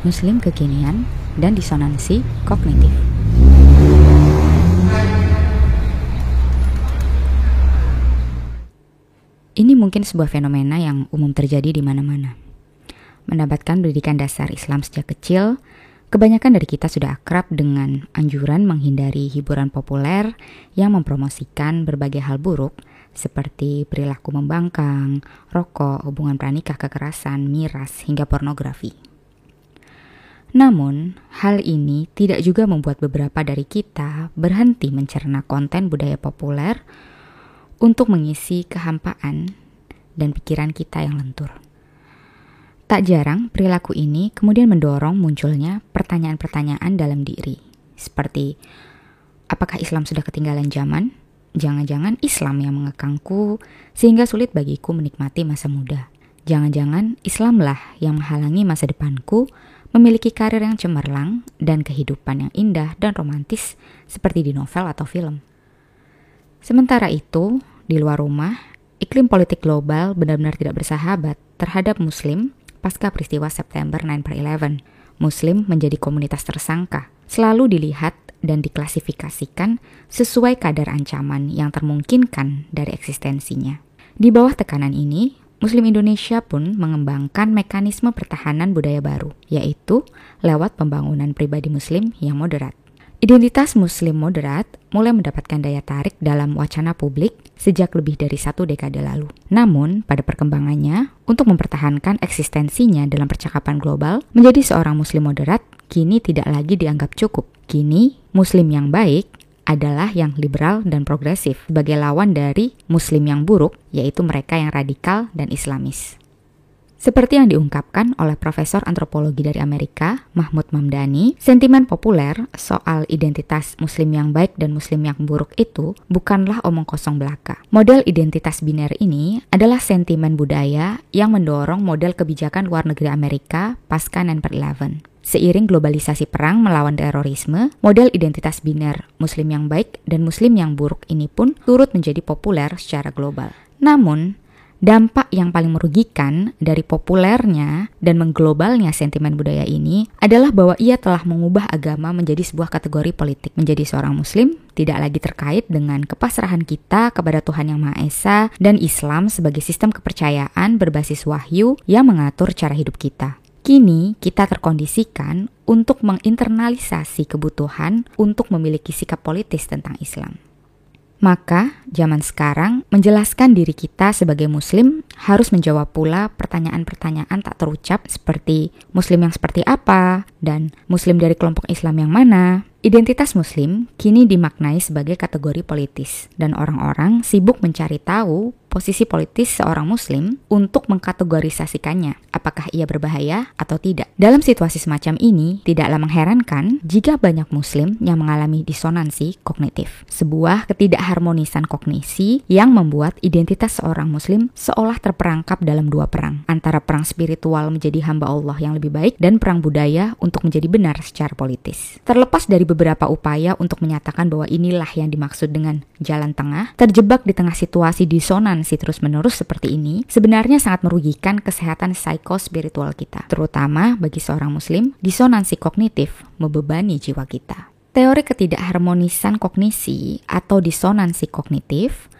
Muslim kekinian, dan disonansi kognitif. Ini mungkin sebuah fenomena yang umum terjadi di mana-mana. Mendapatkan pendidikan dasar Islam sejak kecil, kebanyakan dari kita sudah akrab dengan anjuran menghindari hiburan populer yang mempromosikan berbagai hal buruk seperti perilaku membangkang, rokok, hubungan pranikah, kekerasan, miras, hingga pornografi. Namun, hal ini tidak juga membuat beberapa dari kita berhenti mencerna konten budaya populer untuk mengisi kehampaan dan pikiran kita yang lentur. Tak jarang perilaku ini kemudian mendorong munculnya pertanyaan-pertanyaan dalam diri, seperti apakah Islam sudah ketinggalan zaman? Jangan-jangan Islam yang mengekangku sehingga sulit bagiku menikmati masa muda. Jangan-jangan Islamlah yang menghalangi masa depanku memiliki karir yang cemerlang dan kehidupan yang indah dan romantis seperti di novel atau film. Sementara itu, di luar rumah, iklim politik global benar-benar tidak bersahabat terhadap Muslim pasca peristiwa September 9 per 11. Muslim menjadi komunitas tersangka, selalu dilihat dan diklasifikasikan sesuai kadar ancaman yang termungkinkan dari eksistensinya. Di bawah tekanan ini, Muslim Indonesia pun mengembangkan mekanisme pertahanan budaya baru, yaitu lewat pembangunan pribadi Muslim yang moderat. Identitas Muslim moderat mulai mendapatkan daya tarik dalam wacana publik sejak lebih dari satu dekade lalu. Namun, pada perkembangannya, untuk mempertahankan eksistensinya dalam percakapan global, menjadi seorang Muslim moderat kini tidak lagi dianggap cukup. Kini, Muslim yang baik adalah yang liberal dan progresif sebagai lawan dari Muslim yang buruk, yaitu mereka yang radikal dan Islamis. Seperti yang diungkapkan oleh Profesor Antropologi dari Amerika, Mahmud Mamdani, sentimen populer soal identitas Muslim yang baik dan Muslim yang buruk itu bukanlah omong kosong belaka. Model identitas biner ini adalah sentimen budaya yang mendorong model kebijakan luar negeri Amerika pasca 9/11. Seiring globalisasi perang melawan terorisme, model identitas biner Muslim yang baik dan Muslim yang buruk ini pun turut menjadi populer secara global. Namun, Dampak yang paling merugikan dari populernya dan mengglobalnya sentimen budaya ini adalah bahwa ia telah mengubah agama menjadi sebuah kategori politik. Menjadi seorang muslim tidak lagi terkait dengan kepasrahan kita kepada Tuhan Yang Maha Esa dan Islam sebagai sistem kepercayaan berbasis wahyu yang mengatur cara hidup kita. Kini kita terkondisikan untuk menginternalisasi kebutuhan untuk memiliki sikap politis tentang Islam. Maka, zaman sekarang menjelaskan diri kita sebagai Muslim harus menjawab pula pertanyaan-pertanyaan tak terucap seperti Muslim yang seperti apa dan Muslim dari kelompok Islam yang mana. Identitas Muslim kini dimaknai sebagai kategori politis, dan orang-orang sibuk mencari tahu posisi politis seorang muslim untuk mengkategorisasikannya, apakah ia berbahaya atau tidak. Dalam situasi semacam ini, tidaklah mengherankan jika banyak muslim yang mengalami disonansi kognitif, sebuah ketidakharmonisan kognisi yang membuat identitas seorang muslim seolah terperangkap dalam dua perang, antara perang spiritual menjadi hamba Allah yang lebih baik dan perang budaya untuk menjadi benar secara politis. Terlepas dari beberapa upaya untuk menyatakan bahwa inilah yang dimaksud dengan jalan tengah, terjebak di tengah situasi disonan toleransi terus-menerus seperti ini sebenarnya sangat merugikan kesehatan psikospiritual kita, terutama bagi seorang muslim, disonansi kognitif membebani jiwa kita. Teori ketidakharmonisan kognisi atau disonansi kognitif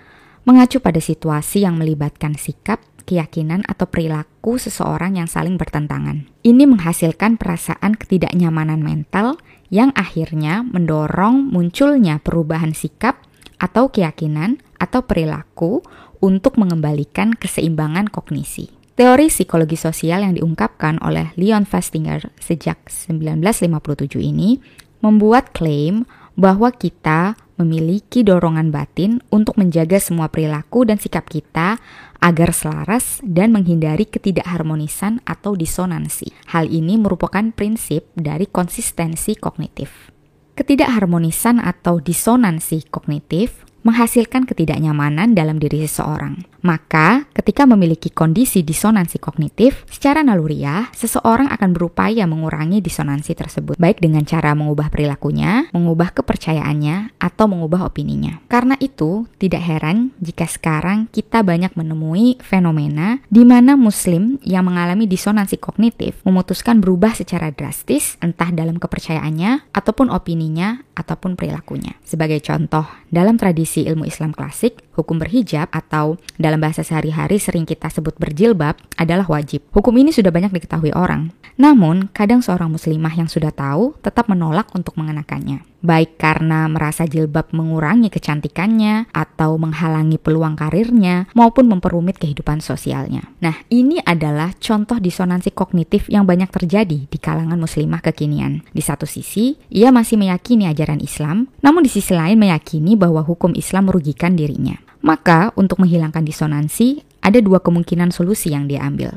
mengacu pada situasi yang melibatkan sikap, keyakinan, atau perilaku seseorang yang saling bertentangan. Ini menghasilkan perasaan ketidaknyamanan mental yang akhirnya mendorong munculnya perubahan sikap atau keyakinan atau perilaku untuk mengembalikan keseimbangan kognisi. Teori psikologi sosial yang diungkapkan oleh Leon Festinger sejak 1957 ini membuat klaim bahwa kita memiliki dorongan batin untuk menjaga semua perilaku dan sikap kita agar selaras dan menghindari ketidakharmonisan atau disonansi. Hal ini merupakan prinsip dari konsistensi kognitif. Ketidakharmonisan atau disonansi kognitif menghasilkan ketidaknyamanan dalam diri seseorang. Maka, ketika memiliki kondisi disonansi kognitif, secara naluriah, seseorang akan berupaya mengurangi disonansi tersebut, baik dengan cara mengubah perilakunya, mengubah kepercayaannya, atau mengubah opininya. Karena itu, tidak heran jika sekarang kita banyak menemui fenomena di mana muslim yang mengalami disonansi kognitif memutuskan berubah secara drastis, entah dalam kepercayaannya, ataupun opininya, ataupun perilakunya. Sebagai contoh, dalam tradisi ilmu Islam klasik, hukum berhijab atau dalam bahasa sehari-hari sering kita sebut berjilbab adalah wajib. Hukum ini sudah banyak diketahui orang. Namun, kadang seorang muslimah yang sudah tahu tetap menolak untuk mengenakannya. Baik karena merasa jilbab mengurangi kecantikannya atau menghalangi peluang karirnya maupun memperumit kehidupan sosialnya. Nah, ini adalah contoh disonansi kognitif yang banyak terjadi di kalangan muslimah kekinian. Di satu sisi, ia masih meyakini ajaran Islam, namun di sisi lain meyakini bahwa hukum Islam merugikan dirinya. Maka, untuk menghilangkan disonansi, ada dua kemungkinan solusi yang dia ambil.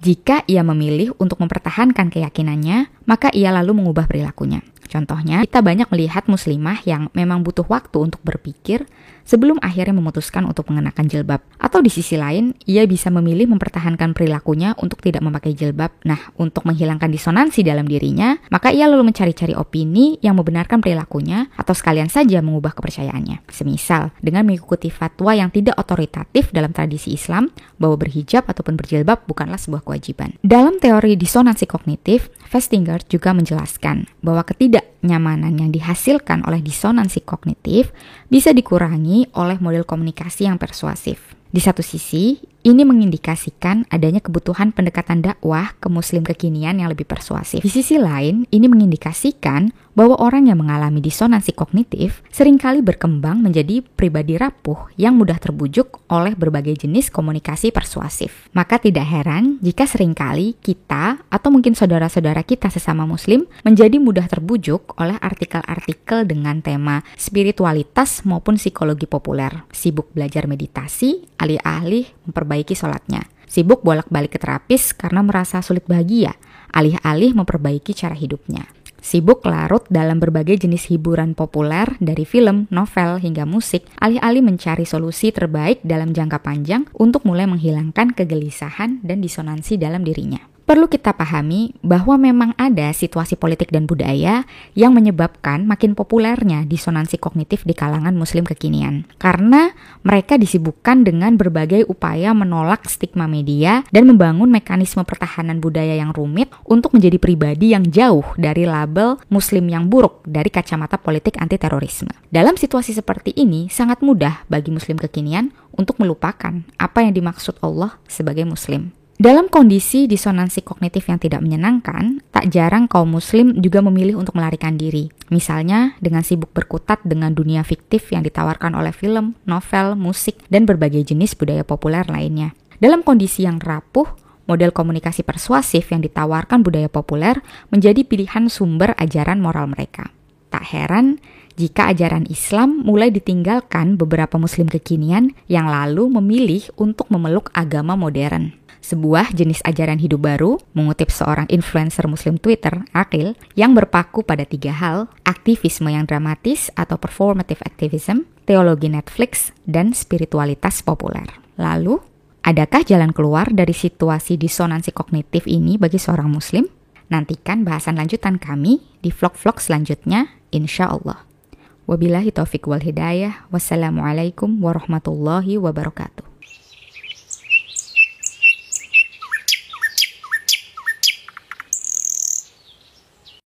Jika ia memilih untuk mempertahankan keyakinannya, maka ia lalu mengubah perilakunya. Contohnya, kita banyak melihat muslimah yang memang butuh waktu untuk berpikir sebelum akhirnya memutuskan untuk mengenakan jilbab. Atau di sisi lain, ia bisa memilih mempertahankan perilakunya untuk tidak memakai jilbab. Nah, untuk menghilangkan disonansi dalam dirinya, maka ia lalu mencari-cari opini yang membenarkan perilakunya atau sekalian saja mengubah kepercayaannya. Semisal, dengan mengikuti fatwa yang tidak otoritatif dalam tradisi Islam bahwa berhijab ataupun berjilbab bukanlah sebuah kewajiban. Dalam teori disonansi kognitif, Festinger juga menjelaskan bahwa ketidaknyamanan yang dihasilkan oleh disonansi kognitif bisa dikurangi oleh model komunikasi yang persuasif. Di satu sisi, ini mengindikasikan adanya kebutuhan pendekatan dakwah ke muslim kekinian yang lebih persuasif. Di sisi lain, ini mengindikasikan bahwa orang yang mengalami disonansi kognitif sering kali berkembang menjadi pribadi rapuh yang mudah terbujuk oleh berbagai jenis komunikasi persuasif. Maka tidak heran jika sering kali kita atau mungkin saudara-saudara kita sesama muslim menjadi mudah terbujuk oleh artikel-artikel dengan tema spiritualitas maupun psikologi populer, sibuk belajar meditasi, alih-alih memperbaiki sholatnya. Sibuk bolak-balik ke terapis karena merasa sulit bahagia, alih-alih memperbaiki cara hidupnya. Sibuk larut dalam berbagai jenis hiburan populer dari film, novel, hingga musik, alih-alih mencari solusi terbaik dalam jangka panjang untuk mulai menghilangkan kegelisahan dan disonansi dalam dirinya. Perlu kita pahami bahwa memang ada situasi politik dan budaya yang menyebabkan makin populernya disonansi kognitif di kalangan muslim kekinian. Karena mereka disibukkan dengan berbagai upaya menolak stigma media dan membangun mekanisme pertahanan budaya yang rumit untuk menjadi pribadi yang jauh dari label muslim yang buruk dari kacamata politik anti terorisme. Dalam situasi seperti ini sangat mudah bagi muslim kekinian untuk melupakan apa yang dimaksud Allah sebagai muslim. Dalam kondisi disonansi kognitif yang tidak menyenangkan, tak jarang kaum muslim juga memilih untuk melarikan diri. Misalnya dengan sibuk berkutat dengan dunia fiktif yang ditawarkan oleh film, novel, musik, dan berbagai jenis budaya populer lainnya. Dalam kondisi yang rapuh, model komunikasi persuasif yang ditawarkan budaya populer menjadi pilihan sumber ajaran moral mereka. Tak heran jika ajaran Islam mulai ditinggalkan beberapa muslim kekinian yang lalu memilih untuk memeluk agama modern sebuah jenis ajaran hidup baru, mengutip seorang influencer muslim Twitter, Akil, yang berpaku pada tiga hal, aktivisme yang dramatis atau performative activism, teologi Netflix, dan spiritualitas populer. Lalu, adakah jalan keluar dari situasi disonansi kognitif ini bagi seorang muslim? Nantikan bahasan lanjutan kami di vlog-vlog selanjutnya, insya Allah. Wabillahi taufiq wal hidayah. Wassalamualaikum warahmatullahi wabarakatuh.